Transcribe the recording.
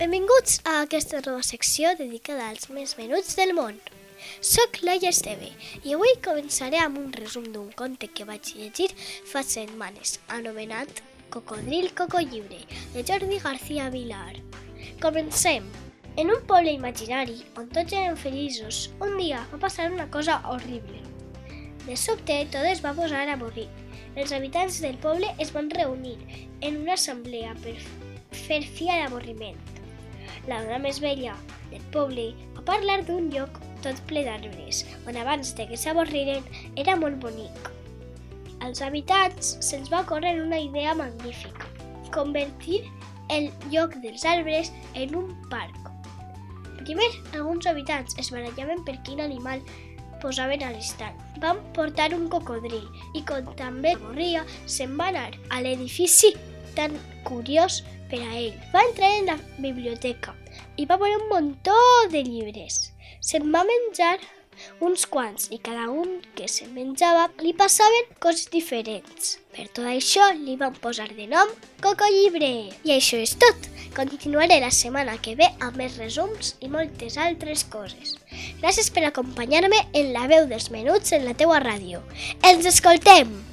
Benvinguts a aquesta nova secció dedicada als més menuts del món. Soc Laia Esteve i avui començaré amb un resum d'un conte que vaig llegir fa setmanes, anomenat Cocodril Cocollibre, de Jordi García Vilar. Comencem! En un poble imaginari on tots eren feliços, un dia va passar una cosa horrible. De sobte, tot es va posar a morir. Els habitants del poble es van reunir en una assemblea per fer fi a l'avorriment. La dona més vella del poble va parlar d'un lloc tot ple d'arbres, on abans de que s'avorriren era molt bonic. Als habitants se'ls va córrer una idea magnífica, convertir el lloc dels arbres en un parc. Primer, alguns habitants es barallaven per quin animal posaven a l'estany. Van portar un cocodril i, com també avorria, se'n va anar a l'edifici tan curiós per a ell. Va entrar en la biblioteca i va veure un muntó de llibres. Se'n va menjar uns quants i cada un que se menjava li passaven coses diferents. Per tot això li van posar de nom Cocolibre. I això és tot. Continuaré la setmana que ve amb més resums i moltes altres coses. Gràcies per acompanyar-me en la veu dels menuts en la teua ràdio. Ens escoltem!